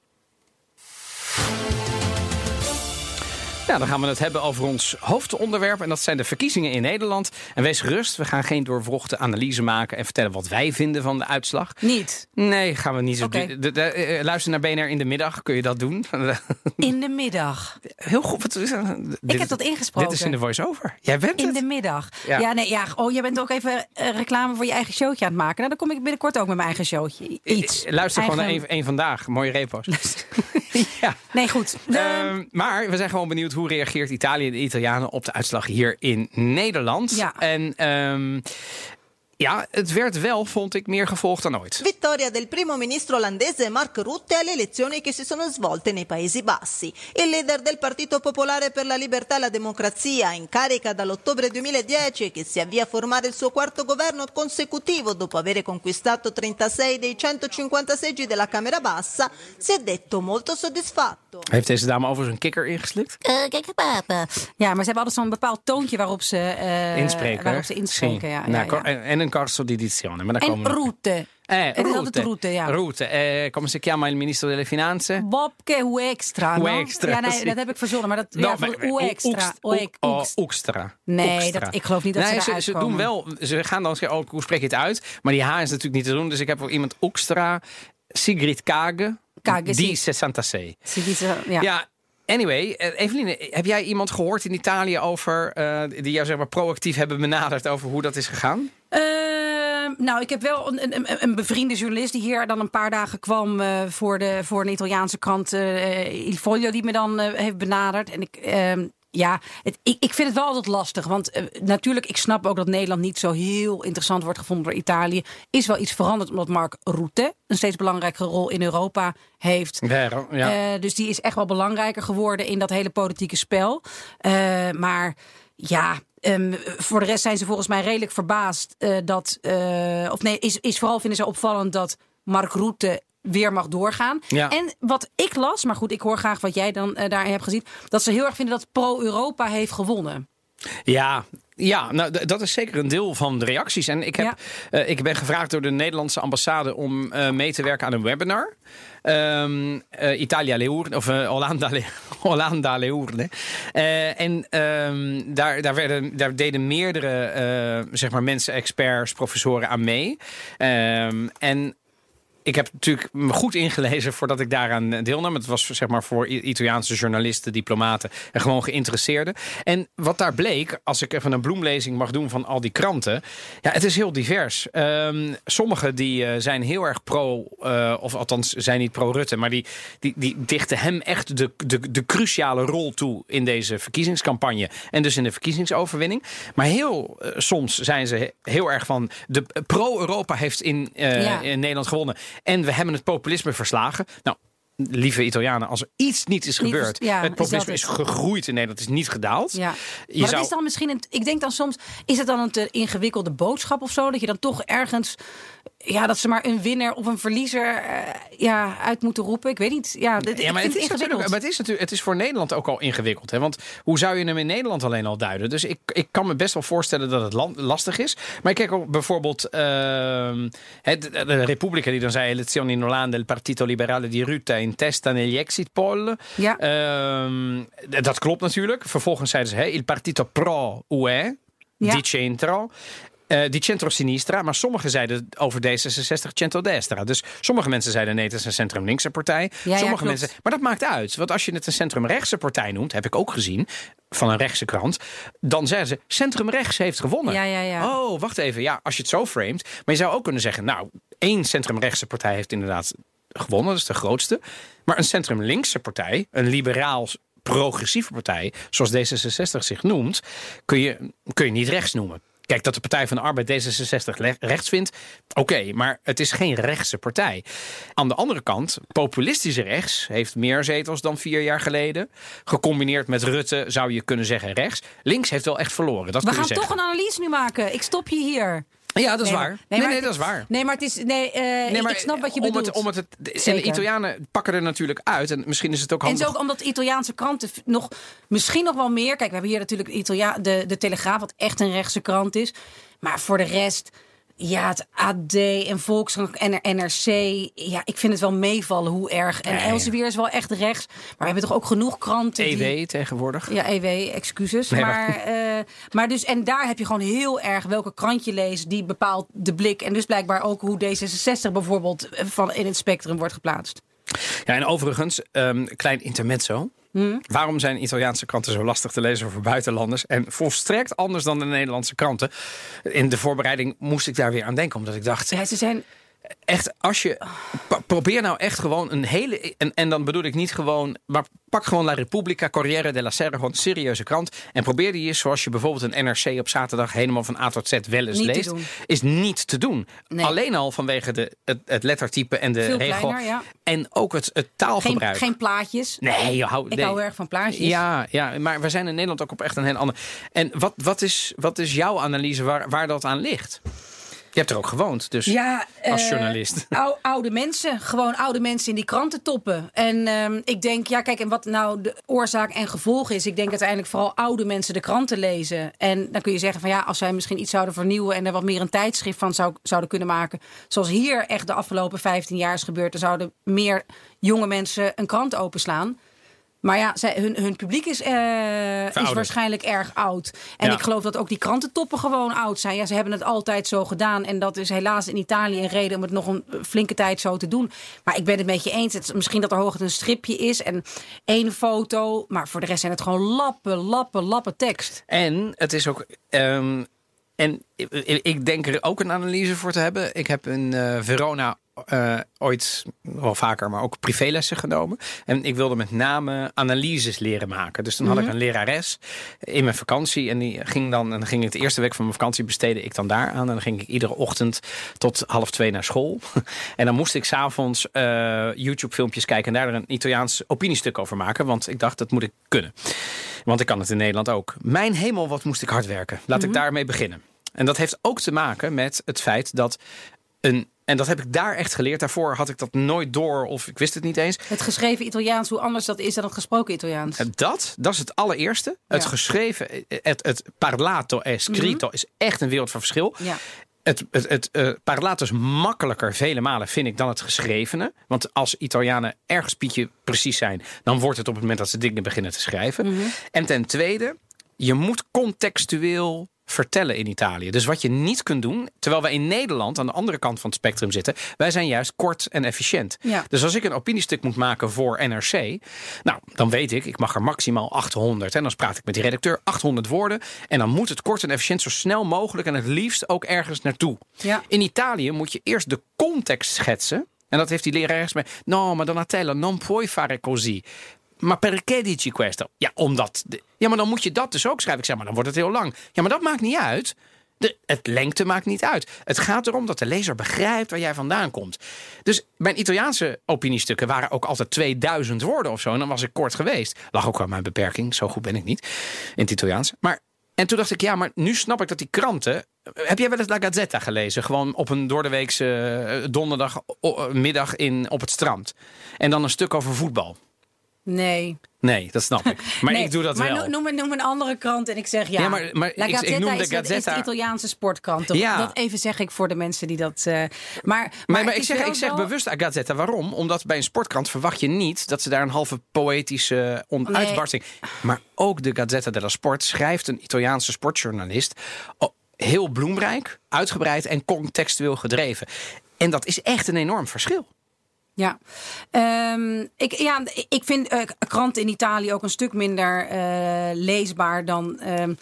S1: Ja, dan gaan we het hebben over ons hoofdonderwerp. En dat zijn de verkiezingen in Nederland. En wees gerust, we gaan geen doorwrochte analyse maken... en vertellen wat wij vinden van de uitslag.
S2: Niet?
S1: Nee, gaan we niet zo
S2: okay.
S1: doen. Uh, luister naar BNR in de middag, kun je dat doen? [LAUGHS]
S2: In de middag?
S1: Heel goed. Wat is,
S2: dit, Ik heb dat ingesproken.
S1: Dit is in de voice-over. Jij bent
S2: In
S1: het.
S2: de middag. Ja. ja, nee, ja. Oh, jij bent ook even uh, reclame voor je eigen showtje aan het maken. Nou, dan kom ik binnenkort ook met mijn eigen showtje. Iets.
S1: Luister
S2: eigen...
S1: gewoon naar één vandaag. Mooie repo's. [LAUGHS] [LAUGHS]
S2: ja. Nee, goed.
S1: De... Uh, maar we zijn gewoon benieuwd hoe reageert Italië en de Italianen op de uitslag hier in Nederland.
S2: Ja.
S1: En um, ja, het werd wel, vond ik, meer gevolgd dan ooit.
S3: Vittoria del primo ministro olandese Mark Rutte alle elezioni che si sono svolte nei Paesi Bassi. Il leader del Partito Popolare per la Libertà e la Democrazia, in carica dall'ottobre 2010 e che si avvia a formare il suo quarto governo consecutivo dopo aver conquistato 36 dei 150 seggi della Camera Bassa, si è detto molto soddisfatto.
S1: Heeft deze dame overigens een kikker ingeslikt?
S2: Kijk, papa. Ja, maar ze hebben altijd zo'n bepaald toontje waarop ze, uh,
S1: inspreken.
S2: Waarop ze inspreken. Ja,
S1: nou,
S2: ja,
S1: ja. En een corso di dizione. Maar
S2: en route.
S1: Eh,
S2: het is altijd route, ja.
S1: Route. Eh, come si chiama il ministro delle finanze?
S2: Bobke Huextra.
S1: No?
S2: Ja, nee, dat heb ik verzonnen. Maar dat, no, ja, van Huextra.
S1: Oekstra.
S2: Nee, dat, ik geloof niet dat nee, ze
S1: ze, ze doen wel, ze gaan dan zeggen, oh, hoe spreek je het uit? Maar die H is natuurlijk niet te doen. Dus ik heb voor iemand Oekstra, Sigrid Kage,
S2: Kage
S1: die 66.
S2: Ja.
S1: ja, Anyway, Eveline, heb jij iemand gehoord in Italië over uh, die jou zeg maar proactief hebben benaderd over hoe dat is gegaan?
S2: Uh, nou, ik heb wel een, een, een, bevriende journalist die hier dan een paar dagen kwam uh, voor, de, voor een Italiaanse krant, Il Foglio, die me dan heeft benaderd. En ik ehm, ja, het, ik, ik vind het wel altijd lastig. Want uh, natuurlijk, ik snap ook dat Nederland niet zo heel interessant wordt gevonden door Italië. Is wel iets veranderd omdat Mark Rutte een steeds belangrijkere rol in Europa heeft.
S1: Ja, ja.
S2: Uh, dus die is echt wel belangrijker geworden in dat hele politieke spel. Uh, maar ja, Um, voor de rest zijn ze volgens mij redelijk verbaasd uh, dat. Uh, of nee, is, is vooral vinden ze opvallend dat Mark Rutte weer mag doorgaan.
S1: Ja.
S2: En wat ik las, maar goed, ik hoor graag wat jij dan uh, daarin hebt gezien, dat ze heel erg vinden dat pro-Europa heeft gewonnen.
S1: Ja, ja, nou, dat is zeker een deel van de reacties. En ik, heb, ja. uh, ik ben gevraagd door de Nederlandse ambassade om uh, mee te werken aan een webinar. Um, uh, Italia Leurne, of Hollanda, Le [LAUGHS] Hollanda Leurne. en um, daar, daar, werden, daar deden meerdere zeg maar mensen, experts, professoren aan mee. Um, en ik heb natuurlijk me goed ingelezen voordat ik daaraan deelnam. Het was zeg maar voor Italiaanse journalisten, diplomaten en gewoon geïnteresseerden. En wat daar bleek, als ik even een bloemlezing mag doen van al die kranten. Ja, het is heel divers. Um, sommige die uh, zijn heel erg pro, uh, of althans zijn niet pro-Rutte, maar die, die, die dichten hem echt de, de, de cruciale rol toe in deze verkiezingscampagne. En dus in de verkiezingsoverwinning. Maar heel uh, soms zijn ze heel erg van de pro-Europa heeft in, ja. in Nederland gewonnen. En we hebben het populisme verslagen. Nou, lieve Italianen, als er iets niet is gebeurd.
S2: Ja,
S1: het populisme is,
S2: is,
S1: gegroeid in Nederland, is niet gedaald.
S2: Ja. Je maar zou... is dan misschien, een, ik denk dan soms, is het dan een te ingewikkelde boodschap of zo? Dat je dan toch ergens ja, dat ze maar een winnaar of een verliezer uh, ja, uit moeten roepen. Ik weet niet. Ja, dit,
S1: ja maar, het is
S2: ingewikkeld.
S1: maar het is natuurlijk het is voor Nederland ook al ingewikkeld. Hè? Want hoe zou je hem in Nederland alleen al duiden? Dus ik, ik kan me best wel voorstellen dat het land, lastig is. Maar ik kijk ook bijvoorbeeld uh, de, de Repubblica die dan zei... elezioni in Olanda, il Partito Liberale di Rutte in testa negli exit poll.
S2: Ja.
S1: Uh, dat klopt natuurlijk. Vervolgens zeiden ze hè, il Partito Pro UE. Ja. Di centro. Uh, die centro-sinistra, maar sommigen zeiden over D66 centro-destra. Dus sommige mensen zeiden nee, het is een centrum-linkse partij.
S2: Ja,
S1: sommige
S2: ja,
S1: mensen, maar dat maakt uit. Want als je het een centrum-rechtse partij noemt, heb ik ook gezien van een rechtse krant, dan zeggen ze centrum-rechts heeft gewonnen.
S2: Ja, ja, ja.
S1: Oh, wacht even. Ja, als je het zo framet. Maar je zou ook kunnen zeggen, nou, één centrum-rechtse partij heeft inderdaad gewonnen, dat is de grootste. Maar een centrum-linkse partij, een liberaal progressieve partij, zoals D66 zich noemt, kun je, kun je niet rechts noemen. Kijk, dat de Partij van de Arbeid D66 rechts vindt, oké, okay, maar het is geen rechtse partij. Aan de andere kant, populistische rechts heeft meer zetels dan vier jaar geleden. Gecombineerd met Rutte zou je kunnen zeggen rechts. Links heeft wel echt verloren. Dat
S2: We gaan
S1: zeggen.
S2: toch een analyse nu maken. Ik stop je hier.
S1: Ja, dat is
S2: nee,
S1: waar.
S2: Nee,
S1: nee,
S2: maar
S1: nee
S2: het,
S1: dat is waar.
S2: Nee, maar het is. Nee, uh, maar, ik snap wat je
S1: om
S2: bedoelt.
S1: Het, om het, het, en de Italianen pakken er natuurlijk uit. En misschien is het ook handig.
S2: En zo ook omdat Italiaanse kranten nog. Misschien nog wel meer. Kijk, we hebben hier natuurlijk Italia, de, de Telegraaf, wat echt een rechtse krant is. Maar voor de rest. Ja, het AD en Volkskrant en NRC. Ja, ik vind het wel meevallen hoe erg. En
S1: Nee.
S2: Elsevier is wel echt rechts. Maar we hebben toch ook genoeg kranten.
S1: EW
S2: Die,
S1: tegenwoordig.
S2: ja, EW, excuses.
S1: Nee,
S2: maar,
S1: maar-
S2: eh, maar dus, en daar heb je gewoon heel erg welke krant je leest, die bepaalt de blik. En dus blijkbaar ook hoe D66 bijvoorbeeld eh, van in het spectrum wordt geplaatst.
S1: Ja, en overigens, um, klein intermezzo.
S2: Hmm.
S1: Waarom zijn Italiaanse kranten zo lastig te lezen voor buitenlanders? En volstrekt anders dan de Nederlandse kranten. In de voorbereiding moest ik daar weer aan denken, omdat ik dacht...
S2: Ja, ze zijn.
S1: Echt, als je. probeer nou echt gewoon een hele. En, en dan bedoel ik niet gewoon. Maar pak gewoon La Repubblica, Corriere della Sera, gewoon een serieuze krant. En probeer die eens zoals je bijvoorbeeld een NRC op zaterdag helemaal van A tot Z wel eens
S2: Niet
S1: leest. Is niet te doen.
S2: Nee.
S1: Alleen al vanwege de, het, het lettertype en de
S2: Veel
S1: regel.
S2: kleiner, ja.
S1: En ook het, het
S2: Geen,
S1: taalgebruik.
S2: geen plaatjes.
S1: Nee, je hou,
S2: Ik
S1: nee.
S2: hou erg van plaatjes.
S1: Ja, ja, maar we zijn in Nederland ook op echt een heel ander. En wat, wat, is, wat is jouw analyse waar, waar dat aan ligt? Je hebt er ook gewoond, dus ja, als uh, journalist. [LAUGHS]
S2: oude mensen, gewoon oude mensen in die krantentoppen. En uh, ik denk, ja, kijk, en wat nou de oorzaak en gevolg is. Ik denk uiteindelijk vooral oude mensen de kranten lezen. En dan kun je zeggen van ja, als zij misschien iets zouden vernieuwen en er wat meer een tijdschrift van zou, zouden kunnen maken. Zoals hier echt de afgelopen 15 jaar is gebeurd. Er zouden meer jonge mensen een krant openslaan. Maar ja, zij, hun, hun publiek is, uh, is waarschijnlijk erg oud. En ik geloof dat ook die krantentoppen gewoon oud zijn. Ja, ze hebben het altijd zo gedaan. En dat is helaas in Italië een reden om het nog een flinke tijd zo te doen. Maar ik ben het met je eens. Het, misschien dat er hoogte een stripje is en één foto. Maar voor de rest zijn het gewoon lappen, lappen, lappen tekst.
S1: En het is ook. Um, en ik denk er ook een analyse voor te hebben. Ik heb in uh, Verona uh, ooit wel vaker, maar ook privélessen genomen. En ik wilde met name analyses leren maken. Dus dan had ik mhm. een lerares in mijn vakantie. En die ging dan, en dan ging ik de eerste week van mijn vakantie besteden ik dan daar aan. En dan ging ik iedere ochtend tot half twee naar school. [LAUGHS] en dan moest ik s'avonds uh, YouTube filmpjes kijken en daar een Italiaans opiniestuk over maken. Want ik dacht, dat moet ik kunnen. Want ik kan het in Nederland ook. Mijn hemel, wat moest ik hard werken. Laat ik mhm. daarmee beginnen. En dat heeft ook te maken met het feit dat een en dat heb ik daar echt geleerd. Daarvoor had ik dat nooit door of ik wist het niet eens.
S2: Het geschreven Italiaans, hoe anders dat is dan het gesproken Italiaans?
S1: Dat, dat is het allereerste. Het geschreven, het, het parlato e scritto mhm. is echt een wereld van verschil. Ja. Het, het, het uh, parlato is makkelijker, vele malen vind ik, dan het geschrevene. Want als Italianen ergens pietje precies zijn, dan wordt het op het moment dat ze dingen beginnen te schrijven. Mhm. En ten tweede, je moet contextueel vertellen in Italië. Dus wat je niet kunt doen, terwijl wij in Nederland aan de andere kant van het spectrum zitten, wij zijn juist kort en efficiënt. Dus als ik een opiniestuk moet maken voor NRC, nou, dan weet ik, ik mag er maximaal 800. En dan praat ik met die redacteur 800 woorden. En dan moet het kort en efficiënt zo snel mogelijk en het liefst ook ergens naartoe. Ja. In Italië moet je eerst de context schetsen. En dat heeft die lerares mee. No, maar Donatella, non puoi fare così. Maar perché dici questo? Ja, omdat. Ja, maar dan moet je dat dus ook schrijven. Ik zeg maar, dan wordt het heel lang. Ja, maar dat maakt niet uit. De, het lengte maakt niet uit. Het gaat erom dat de lezer begrijpt waar jij vandaan komt. Dus mijn Italiaanse opiniestukken waren ook altijd 2000 woorden of zo. En dan was ik kort geweest. Lag ook aan mijn beperking. Zo goed ben ik niet in het Italiaans. Maar en toen dacht ik, ja, maar nu snap ik dat die kranten. Heb jij wel eens La Gazzetta gelezen? Gewoon op een doordeweekse eh, donderdagmiddag in, op het strand. En dan een stuk over voetbal.
S2: Nee.
S1: Nee, dat snap ik. [LAUGHS] Maar ik doe dat
S2: maar
S1: wel.
S2: Noem, noem een andere krant en ik zeg ja. ja maar, maar La Gazzetta ik, noem de Gazzetta... is, de, Italiaanse sportkrant. Ja. Dat even zeg ik voor de mensen die dat... Uh, maar,
S1: maar, maar ik zeg, ik zeg bewust Gazzetta. Waarom? Omdat bij een sportkrant verwacht je niet... dat ze daar een halve poëtische nee. uitbarsting... Maar ook de Gazzetta dello Sport schrijft een Italiaanse sportjournalist... heel bloemrijk, uitgebreid en contextueel gedreven. En dat is echt een enorm verschil.
S2: Ja, um, ik, ja, ik vind uh, kranten in Italië ook een stuk minder uh, leesbaar dan, um,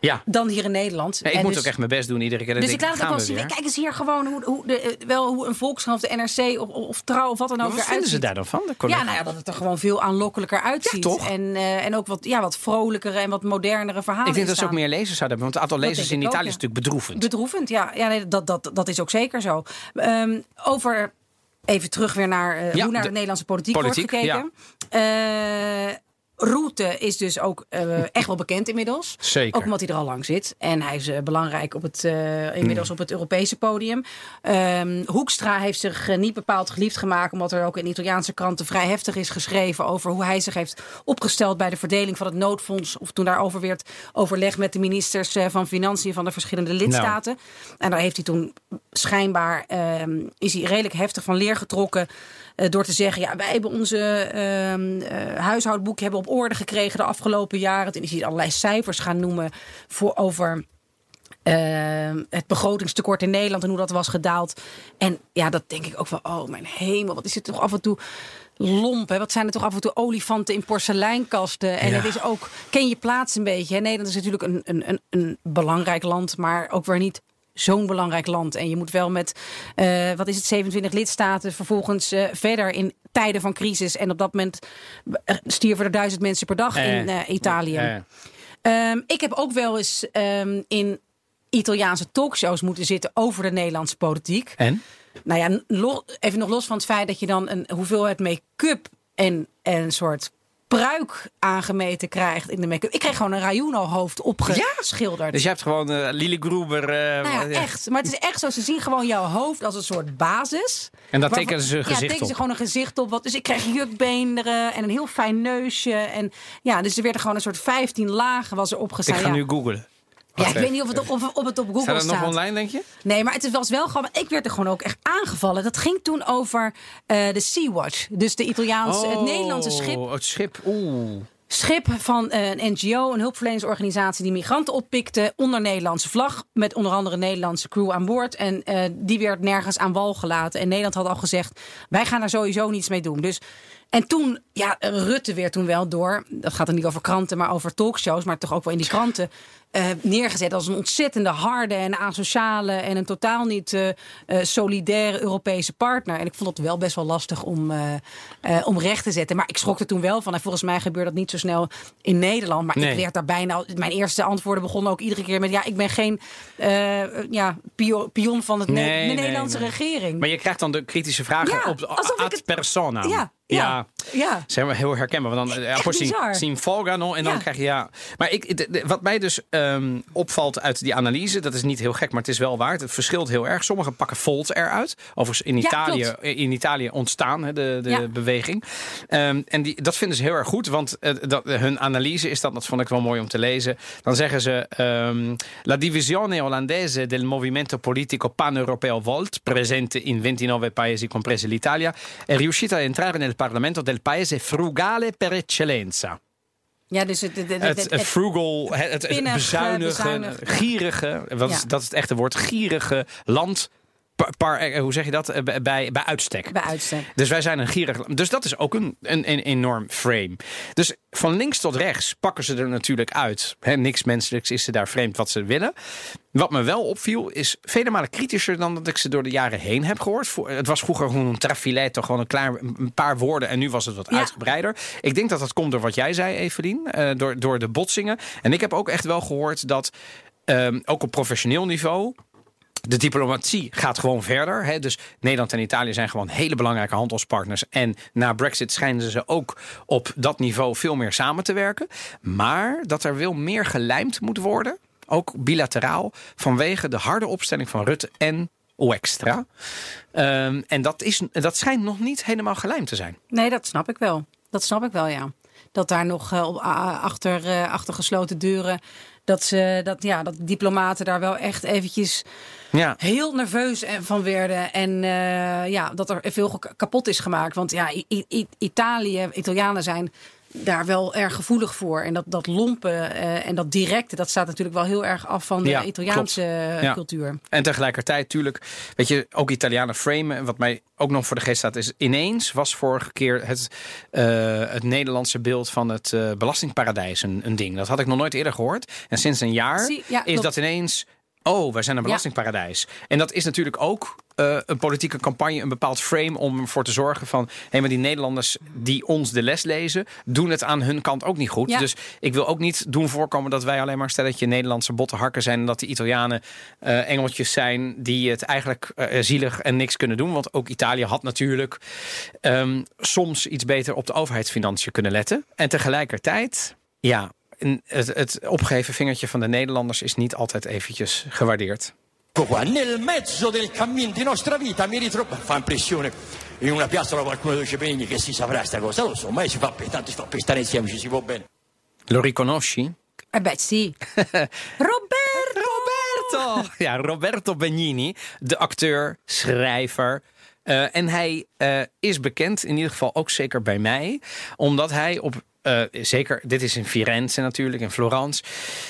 S2: ja. dan hier in Nederland.
S1: Ja, ik moet dus, ook echt mijn best doen iedere keer.
S2: Dus ik laat het ook wel zien. Kijk eens hier gewoon hoe, hoe, de, eh, wel hoe een Volkskrant, de NRC of, of Trouw of wat dan ook
S1: Wat vinden ze daar dan van?
S2: Ja, nou ja, dat het er gewoon veel aanlokkelijker uitziet. Ja, toch? En, uh, en ook wat, ja, wat vrolijkere en wat modernere verhalen
S1: Ik denk dat ze ook meer lezers zouden hebben. Want het aantal lezers in Italië is natuurlijk bedroevend.
S2: Bedroevend, ja. ja nee, dat, dat, dat is ook zeker zo. Um, over Even terug weer naar uh, hoe naar de, Nederlandse politiek, politiek wordt gekeken. Ja. Route is dus ook uh, echt wel bekend inmiddels.
S1: Zeker.
S2: Ook omdat hij er al lang zit. En hij is uh, belangrijk op het, uh, inmiddels mm. op het Europese podium. Um, Hoekstra heeft zich niet bepaald geliefd gemaakt. Omdat er ook in Italiaanse kranten vrij heftig is geschreven. over hoe hij zich heeft opgesteld bij de verdeling van het noodfonds. Of toen daarover werd overlegd met de ministers van Financiën van de verschillende lidstaten. Nou. En daar heeft hij toen schijnbaar. Um, is hij redelijk heftig van leer getrokken. Uh, door te zeggen, ja, wij hebben onze uh, huishoudboek hebben op orde gekregen de afgelopen jaren. Toen is hij allerlei cijfers gaan noemen voor over. Uh, het begrotingstekort in Nederland en hoe dat was gedaald. En ja, dat denk ik ook wel. Oh, mijn hemel, wat is het toch af en toe lomp. Hè? Wat zijn er toch af en toe olifanten in porseleinkasten. En het is ook, ken je plaats een beetje. Hè? Nederland is natuurlijk een, een, een, een belangrijk land, maar ook weer niet zo'n belangrijk land. En je moet wel met, uh, wat is het, 27 lidstaten vervolgens uh, verder in tijden van crisis. En op dat moment uh, stierven er duizend mensen per dag in Italië. Um, ik heb ook wel eens um, in Italiaanse talkshows moeten zitten over de Nederlandse politiek.
S1: En?
S2: Nou ja, even nog los van het feit dat je dan een hoeveelheid make-up en, en een soort pruik aangemeten krijgt in de make-up. Ik kreeg gewoon een Rayuno-hoofd opgeschilderd.
S1: Dus je hebt gewoon uh, Lily Gruber. Uh,
S2: nou ja, echt. Maar het is echt zo. Ze zien gewoon jouw hoofd als een soort basis.
S1: En daar tekenen ze een gezicht
S2: ja, tekenen
S1: op.
S2: ze gewoon een gezicht op. Wat, dus ik kreeg jukbeenderen en een heel fijn neusje. En ja, dus er werden gewoon een soort 15 lagen was er opgestaan.
S1: Ik ga nu googlen.
S2: Ja, ik weet niet of het op, of het op Google
S1: staat.
S2: Staat
S1: het nog online, denk je?
S2: Nee, maar het was wel gewoon... Ik werd er gewoon ook echt aangevallen. Dat ging toen over uh, de Sea-Watch. Dus de Italiaanse,
S1: oh,
S2: het Nederlandse schip.
S1: Het schip, oeh
S2: schip van uh, een NGO, een hulpverleningsorganisatie die migranten oppikte onder Nederlandse vlag. Met onder andere een Nederlandse crew aan boord. En uh, die werd nergens aan wal gelaten. En Nederland had al gezegd: wij gaan er sowieso niets mee doen. Dus. En toen, ja, Rutte weer toen wel door. Dat gaat er niet over kranten, maar over talkshows. Maar toch ook wel in die kranten. Uh, neergezet als een ontzettende harde en asociale. en een totaal niet uh, solidaire Europese partner. En ik vond het wel best wel lastig om, om recht te zetten. Maar ik schrok er toen wel van. En volgens mij gebeurt dat niet zo snel in Nederland. Maar nee. ik werd daar bijna. Mijn eerste antwoorden begonnen ook iedere keer met: ja, ik ben geen ja, pion van het
S1: nee,
S2: ne de Nederlandse
S1: nee.
S2: regering.
S1: Maar je krijgt dan de kritische vragen
S2: ja,
S1: op ad
S2: het...
S1: persona.
S2: Ja,
S1: ja,
S2: ja.
S1: zijn we heel herkenbaar. Want dan uh, zien, zien Volgano en dan
S2: Ja.
S1: krijg je ja. Maar ik, de- de- wat mij dus ehm, opvalt uit die analyse, dat is niet heel gek, maar het is wel waar. Het verschilt heel erg. Sommigen pakken Volt eruit. Overigens in
S2: Ja,
S1: Italië, in Italië ontstaan hè, de, de
S2: Ja.
S1: beweging. Ehm, en die, dat vinden ze heel erg goed, want eh, dat, hun analyse is dat, dat vond ik wel mooi om te lezen. Dan zeggen ze: ehm, La divisione olandese del movimento politico pan-europeo Volt, presente in 29 paesi, comprese l'Italia, è riuscita a entrare nel Parlamento del paese frugale per eccellenza.
S2: Ja, dus het, het, het,
S1: Het, frugal, het, bezuinigen. gierige, wat is, dat is het echte woord, gierige land, par, eh, hoe zeg je dat, Eh, bij, bij, bij uitstek.
S2: bij uitstek.
S1: Dus wij zijn een gierig. Dus dat is ook een, een, een enorm frame. Dus van links tot rechts pakken ze er natuurlijk uit. Hè, niks menselijks is ze daar vreemd wat ze willen. Wat me wel opviel is vele malen kritischer dan dat ik ze door de jaren heen heb gehoord. Het was vroeger gewoon een trafiletto, gewoon een, klaar, een paar woorden. En nu was het wat
S2: Ja.
S1: uitgebreider. Ik denk dat dat komt door wat jij zei, Evelien. eh, door, door de botsingen. En ik heb ook echt wel gehoord dat, ehm, ook op professioneel niveau... De diplomatie gaat gewoon verder. Hè? Dus Nederland en Italië zijn gewoon hele belangrijke handelspartners. En na Brexit schijnen ze ook op dat niveau veel meer samen te werken. Maar dat er wel meer gelijmd moet worden. Ook bilateraal. Vanwege de harde opstelling van Rutte en Oextra. Ehm, en dat, is, dat schijnt nog niet helemaal gelijmd te zijn.
S2: Nee, dat snap ik wel. Dat snap ik wel, ja. Dat daar nog eh, achter, eh, achter gesloten deuren. Dat, ze, dat, ja, dat diplomaten daar wel echt eventjes
S1: Ja.
S2: heel nerveus van werden. En eh, ja, dat er veel kapot is gemaakt. Want ja, I- I- I- Italië, Italianen zijn daar wel erg gevoelig voor. En dat, dat lompen eh, en dat directe, dat staat natuurlijk wel heel erg af van de
S1: Ja,
S2: Italiaanse eh,
S1: Ja.
S2: cultuur.
S1: En tegelijkertijd, tuurlijk, weet je, ook Italianen framen. Wat mij ook nog voor de geest staat, is ineens was vorige keer het, eh, het Nederlandse beeld van het belastingparadijs een, een ding. Dat had ik nog nooit eerder gehoord. En sinds een jaar
S2: Zie- ja,
S1: is dat ineens. Oh, wij zijn een belastingparadijs. En dat is natuurlijk ook eh, een politieke campagne, een bepaald frame om ervoor te zorgen van. hé, maar die Nederlanders die ons de les lezen, doen het aan hun kant ook niet goed.
S2: Ja.
S1: Dus ik wil ook niet doen voorkomen dat wij alleen maar stelletje Nederlandse botte hakken zijn. En dat de Italianen eh, engeltjes zijn die het eigenlijk eh, zielig en niks kunnen doen. Want ook Italië had natuurlijk ehm, soms iets beter op de overheidsfinanciën kunnen letten. En tegelijkertijd, ja, het, het opgeheven vingertje van de Nederlanders is niet altijd eventjes gewaardeerd.
S4: Qua, nel mezzo del cammin di nostra vita mi ritrovo. Fa impressione in una piazzola qualcuno dei cepegni che si saprà sta cosa. Lo so, mai si fa per tanto si fa per stare insieme, ci si può bene.
S1: Lo riconosci?
S2: Eh, Betsy. [LAUGHS] Roberto!
S1: Roberto! [LAUGHS] Ja, Roberto Benigni, de acteur, schrijver. Eh, en hij eh, is bekend, in ieder geval ook zeker bij mij, omdat hij op. eh, zeker, dit is in Firenze natuurlijk, in Florence.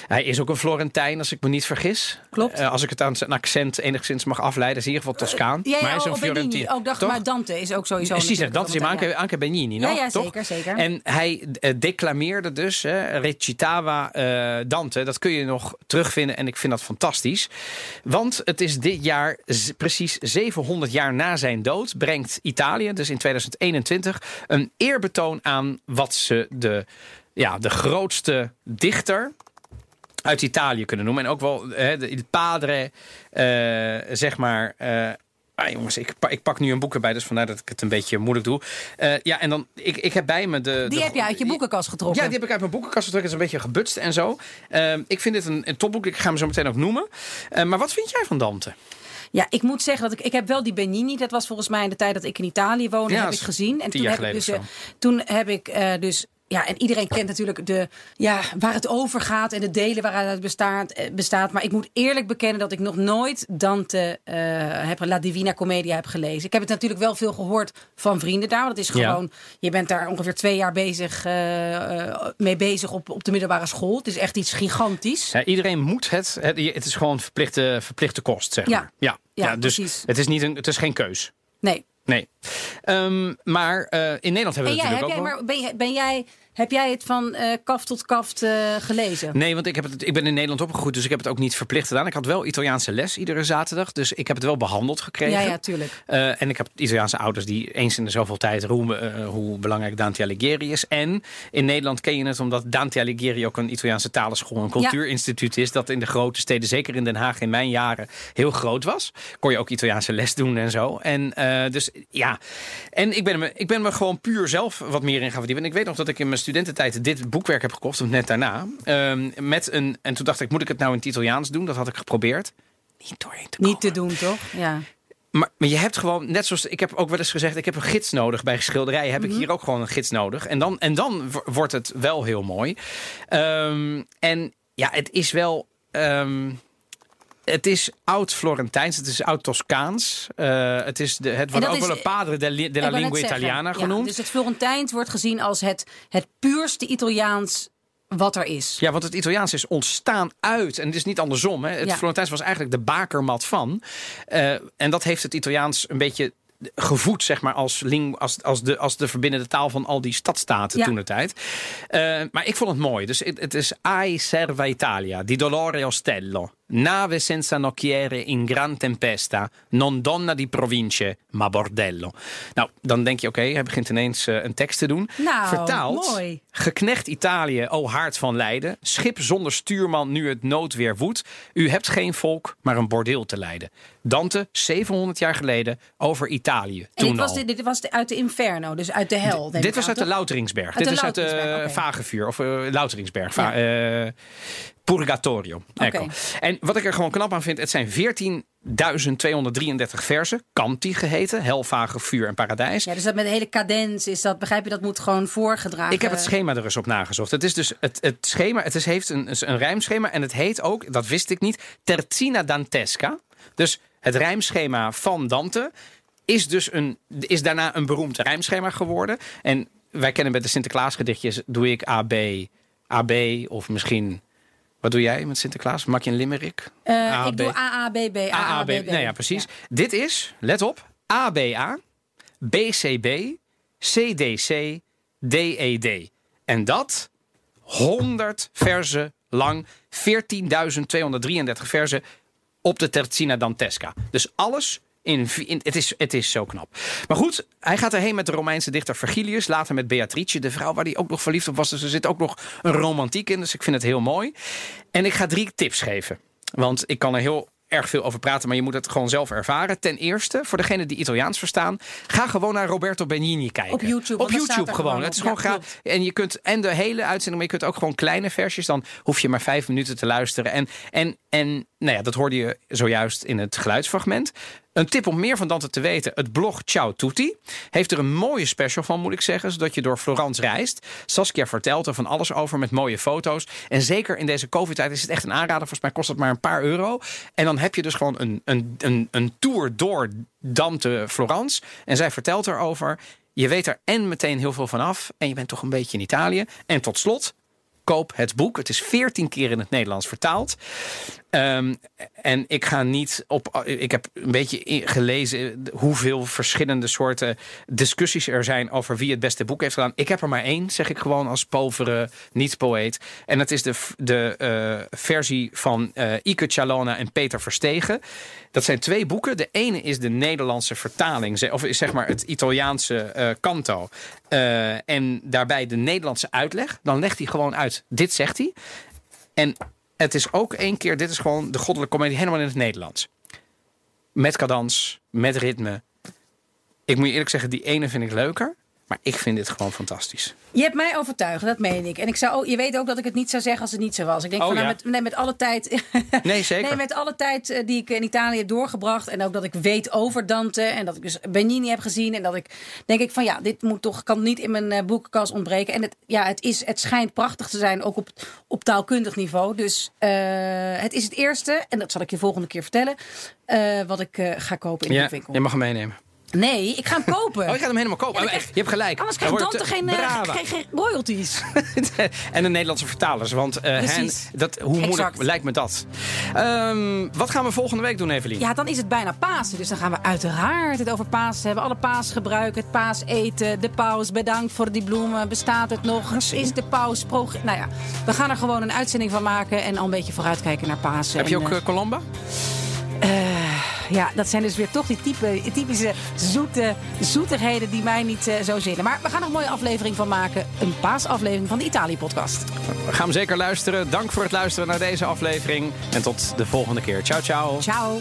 S1: Hij is ook een Florentijn, als ik me niet vergis.
S2: Klopt.
S1: Eh, als ik het aan zijn accent enigszins mag afleiden, is in ieder geval Toscaan.
S2: Ja, ja,
S1: maar hij is een
S2: oh.
S1: Florentijn.
S2: Ook dacht
S1: Toch?
S2: maar Dante is ook sowieso.
S1: Precies,
S2: natuurlijk
S1: dat is
S2: Florentijn,
S1: anche, anche Benigni,
S2: Ja,
S1: no?
S2: ja,
S1: Toch?
S2: zeker, zeker.
S1: En hij eh, declameerde dus, recitava eh, Dante. Dat kun je nog terugvinden en ik vind dat fantastisch. Want het is dit jaar, precies 700 jaar na zijn dood, brengt Italië, dus in 2021, een eerbetoon aan wat ze de, ja, de grootste dichter uit Italië kunnen noemen. En ook wel hè, de, il padre, eh, zeg maar, eh, Ah, jongens, ik, ik, pak nu een boek erbij, dus vandaar dat ik het een beetje moeilijk doe. Uh, ja, en dan, ik, ik heb bij me de...
S2: Die
S1: de,
S2: heb je uit je boekenkast getrokken?
S1: Ja, die heb ik uit mijn boekenkast getrokken. Het is een beetje gebutst en zo. Ik vind dit een, een topboek. Ik ga hem zo meteen ook noemen. Maar wat vind jij van Dante?
S2: Ja, ik moet zeggen dat ik, ik heb wel die Benigni. Dat was volgens mij in de tijd dat ik in Italië woonde,
S1: ja,
S2: heb ik gezien.
S1: En
S2: toen heb, ik dus, toen heb ik dus ja, en iedereen kent natuurlijk de, ja, waar het over gaat en de delen waaruit het bestaat, bestaat. Maar ik moet eerlijk bekennen dat ik nog nooit Dante, uh, heb, La Divina Commedia heb gelezen. Ik heb het natuurlijk wel veel gehoord van vrienden daar. Want het is gewoon, ja. je bent daar ongeveer twee jaar bezig, uh, mee bezig op, op de middelbare school. Het is echt iets gigantisch.
S1: Ja, iedereen moet het. Het, het is gewoon verplichte, verplichte kost, zeg maar.
S2: Ja,
S1: ja, ja, dus
S2: precies.
S1: Het is, niet een, het is geen keus.
S2: Nee.
S1: Nee. Um, maar uh, in Nederland hebben we
S2: en
S1: het
S2: jij,
S1: natuurlijk
S2: heb
S1: ook
S2: jij, maar ben, ben jij heb jij het van uh, kaft tot kaft uh, gelezen?
S1: Nee, want ik, heb het, ik ben in Nederland opgegroeid, dus ik heb het ook niet verplicht gedaan. Ik had wel Italiaanse les iedere zaterdag, dus ik heb het wel behandeld gekregen.
S2: Ja, ja, tuurlijk.
S1: Uh, en ik heb Italiaanse ouders die eens in de zoveel tijd roemen hoe belangrijk Dante Alighieri is. En in Nederland ken je het omdat Dante Alighieri ook een Italiaanse talenschool, een cultuurinstituut is. Dat in de grote steden, zeker in Den Haag in mijn jaren, heel groot was. Kon je ook Italiaanse les doen en zo. En dus ja, en ik ben, me, ik ben me gewoon puur zelf wat meer in gaan verdiepen. En ik weet nog dat ik in mijn studententijd dit boekwerk heb gekocht, of net daarna. Um, met een, en toen dacht ik, moet ik het nou in het Italiaans doen? Dat had ik geprobeerd. Niet doorheen te komen.
S2: Niet te doen, toch? Ja.
S1: Maar, maar je hebt gewoon, net zoals ik heb ook wel eens gezegd, ik heb een gids nodig. Bij schilderijen heb mm -hmm. ik hier ook gewoon een gids nodig. En dan, en dan wordt het wel heel mooi. Um, en ja, het is wel. Um, het is oud-Florentijns, het is oud-Toscaans. Uh, het, is de, het wordt ook wel een padre de, de lingua italiana genoemd.
S2: Dus het Florentijns wordt gezien als het, het puurste Italiaans wat er is.
S1: Ja, want het Italiaans is ontstaan uit, en het is niet andersom. Hè. Het
S2: Ja.
S1: Florentijns was eigenlijk de bakermat van. Uh, en dat heeft het Italiaans een beetje gevoed, zeg maar, als, ling, als, als, de, als de verbindende taal van al die stadstaten
S2: Ja.
S1: toen de tijd. Uh, maar ik vond het mooi. Dus het, het is Ai serva Italia, di dolore ostello. Nave senza nocchiere in gran tempesta, non donna di province, ma bordello. Nou, dan denk je, oké, hij begint ineens uh, een tekst te doen.
S2: Nou,
S1: Vertaald,
S2: mooi.
S1: geknecht Italië, o haard van Leiden. Schip zonder stuurman, nu het noodweer woedt. U hebt geen volk, maar een bordeel te leiden. Dante, 700 jaar geleden, over Italië.
S2: En
S1: toen
S2: dit was,
S1: al.
S2: dit was de, uit de Inferno, dus uit de hel.
S1: Dit was uit de? Louteringsberg.
S2: Uit
S1: Dit
S2: de
S1: is uit de
S2: oké.
S1: Vagevuur of uh, Louteringsberg. Va- eh, Purgatorio. Ecco. En wat ik er gewoon knap aan vind, het zijn 14.233 versen. Kanti geheten, hel, vage, vuur en paradijs.
S2: Ja, dus dat met de hele cadens is dat, begrijp je, dat moet gewoon voorgedragen.
S1: Ik heb het schema er eens op nagezocht. Het is dus het, het schema, het is, heeft een, een rijmschema en het heet ook, dat wist ik niet, Terzina Dantesca. Dus het rijmschema van Dante is dus een, is daarna een beroemd rijmschema geworden. En wij kennen bij de Sinterklaasgedichtjes, doe ik AB, AB of misschien... Wat doe jij met Sinterklaas? Maak je een limerick?
S2: Eh, ik doe AABB.
S1: AAB.
S2: AABB.
S1: Nou ja, precies. Dit is, let op, ABA, BCB, CDC, DED. E En dat 100 versen lang, 14.233 versen op de Terzina Dantesca. Dus alles in, in, het, is, het is zo knap. Maar goed, hij gaat erheen met de Romeinse dichter Vergilius. Later met Beatrice, de vrouw waar hij ook nog verliefd op was. Dus er zit ook nog een romantiek in. Dus ik vind het heel mooi. En ik ga drie tips geven. Want ik kan er heel erg veel over praten, maar je moet het gewoon zelf ervaren. Ten eerste, voor degenen die Italiaans verstaan, ga gewoon naar Roberto Benigni kijken.
S2: Op YouTube,
S1: Op YouTube gewoon.
S2: gewoon
S1: Het is gewoon
S2: Ja,
S1: graag. En je kunt en de hele uitzending, maar je kunt ook gewoon kleine versjes. Dan hoef je maar vijf minuten te luisteren. En, en, en nou ja, dat hoorde je zojuist in het geluidsfragment. Een tip om meer van Dante te weten. Het blog Ciao Tutti heeft er een mooie special van, moet ik zeggen. Zodat je door Florence reist. Saskia vertelt er van alles over met mooie foto's. En zeker in deze covid-tijd is het echt een aanrader. Volgens mij kost het maar een paar euro. En dan heb je dus gewoon een, een, een, een tour door Dante Florence. En zij vertelt erover. Je weet er en meteen heel veel van af. En je bent toch een beetje in Italië. En tot slot, koop het boek. Het is veertien keer in het Nederlands vertaald. Um, en ik ga niet op. Ik heb een beetje gelezen hoeveel verschillende soorten discussies er zijn over wie het beste boek heeft gedaan. Ik heb er maar één, zeg ik gewoon als povere niet-poëet. En dat is de, de uh, versie van uh, Ike Chalona en Peter Verstegen. Dat zijn twee boeken. De ene is de Nederlandse vertaling, of zeg maar het Italiaanse kanto. Uh, en daarbij de Nederlandse uitleg. Dan legt hij gewoon uit, dit zegt hij. En het is ook één keer, dit is gewoon de goddelijke komedie helemaal in het Nederlands. met cadans, met ritme. Ik moet je eerlijk zeggen, die ene vind ik leuker. Maar ik vind dit gewoon fantastisch.
S2: Je hebt mij overtuigd, dat meen ik. En ik zou, je weet ook dat ik het niet zou zeggen als het niet zo was. Ik denk
S1: Oh,
S2: van, nou,
S1: ja.
S2: met, nee, met alle tijd. [LAUGHS]
S1: Nee, zeker.
S2: Nee, met alle tijd eh, die ik in Italië heb doorgebracht. En ook dat ik weet over Dante. En dat ik dus Benigni heb gezien. En dat ik denk ik van ja, dit moet toch, kan niet in mijn eh, boekenkast ontbreken. En het, ja, het, is, het schijnt prachtig te zijn, ook op, op taalkundig niveau. Dus eh, het is het eerste, en dat zal ik je volgende keer vertellen. wat ik ga kopen in de
S1: Ja,
S2: boekwinkel.
S1: je mag hem meenemen.
S2: Nee, ik ga hem kopen.
S1: Oh, je gaat hem helemaal kopen.
S2: Ja,
S1: Oh, je hebt gelijk.
S2: Anders krijgt
S1: wordt
S2: Dante
S1: het,
S2: geen,
S1: eh,
S2: eh,
S1: brava.
S2: geen, royalties. [LAUGHS]
S1: en de Nederlandse vertalers. Want eh, hen, dat, hoe moeilijk
S2: Exact.
S1: lijkt me dat? Ehm, wat gaan we volgende week doen, Evelien?
S2: Ja, dan is het bijna Pasen. Dus dan gaan we uiteraard het over Pasen hebben. Alle paasgebruik, het paaseten, de paus. Bedankt voor die bloemen. Bestaat het nog? Is de paus... Pro... Nou ja, we gaan er gewoon een uitzending van maken. En al een beetje vooruitkijken naar Pasen.
S1: Heb je
S2: En,
S1: ook
S2: eh,
S1: eh, Colomba?
S2: Ja, dat zijn dus weer toch die type, typische zoete, zoetigheden die mij niet eh, zo zitten. Maar we gaan er een mooie aflevering van maken. Een paasaflevering van de Italië-podcast.
S1: We gaan hem zeker luisteren. Dank voor het luisteren naar deze aflevering. En tot de volgende keer. Ciao, ciao.
S2: Ciao.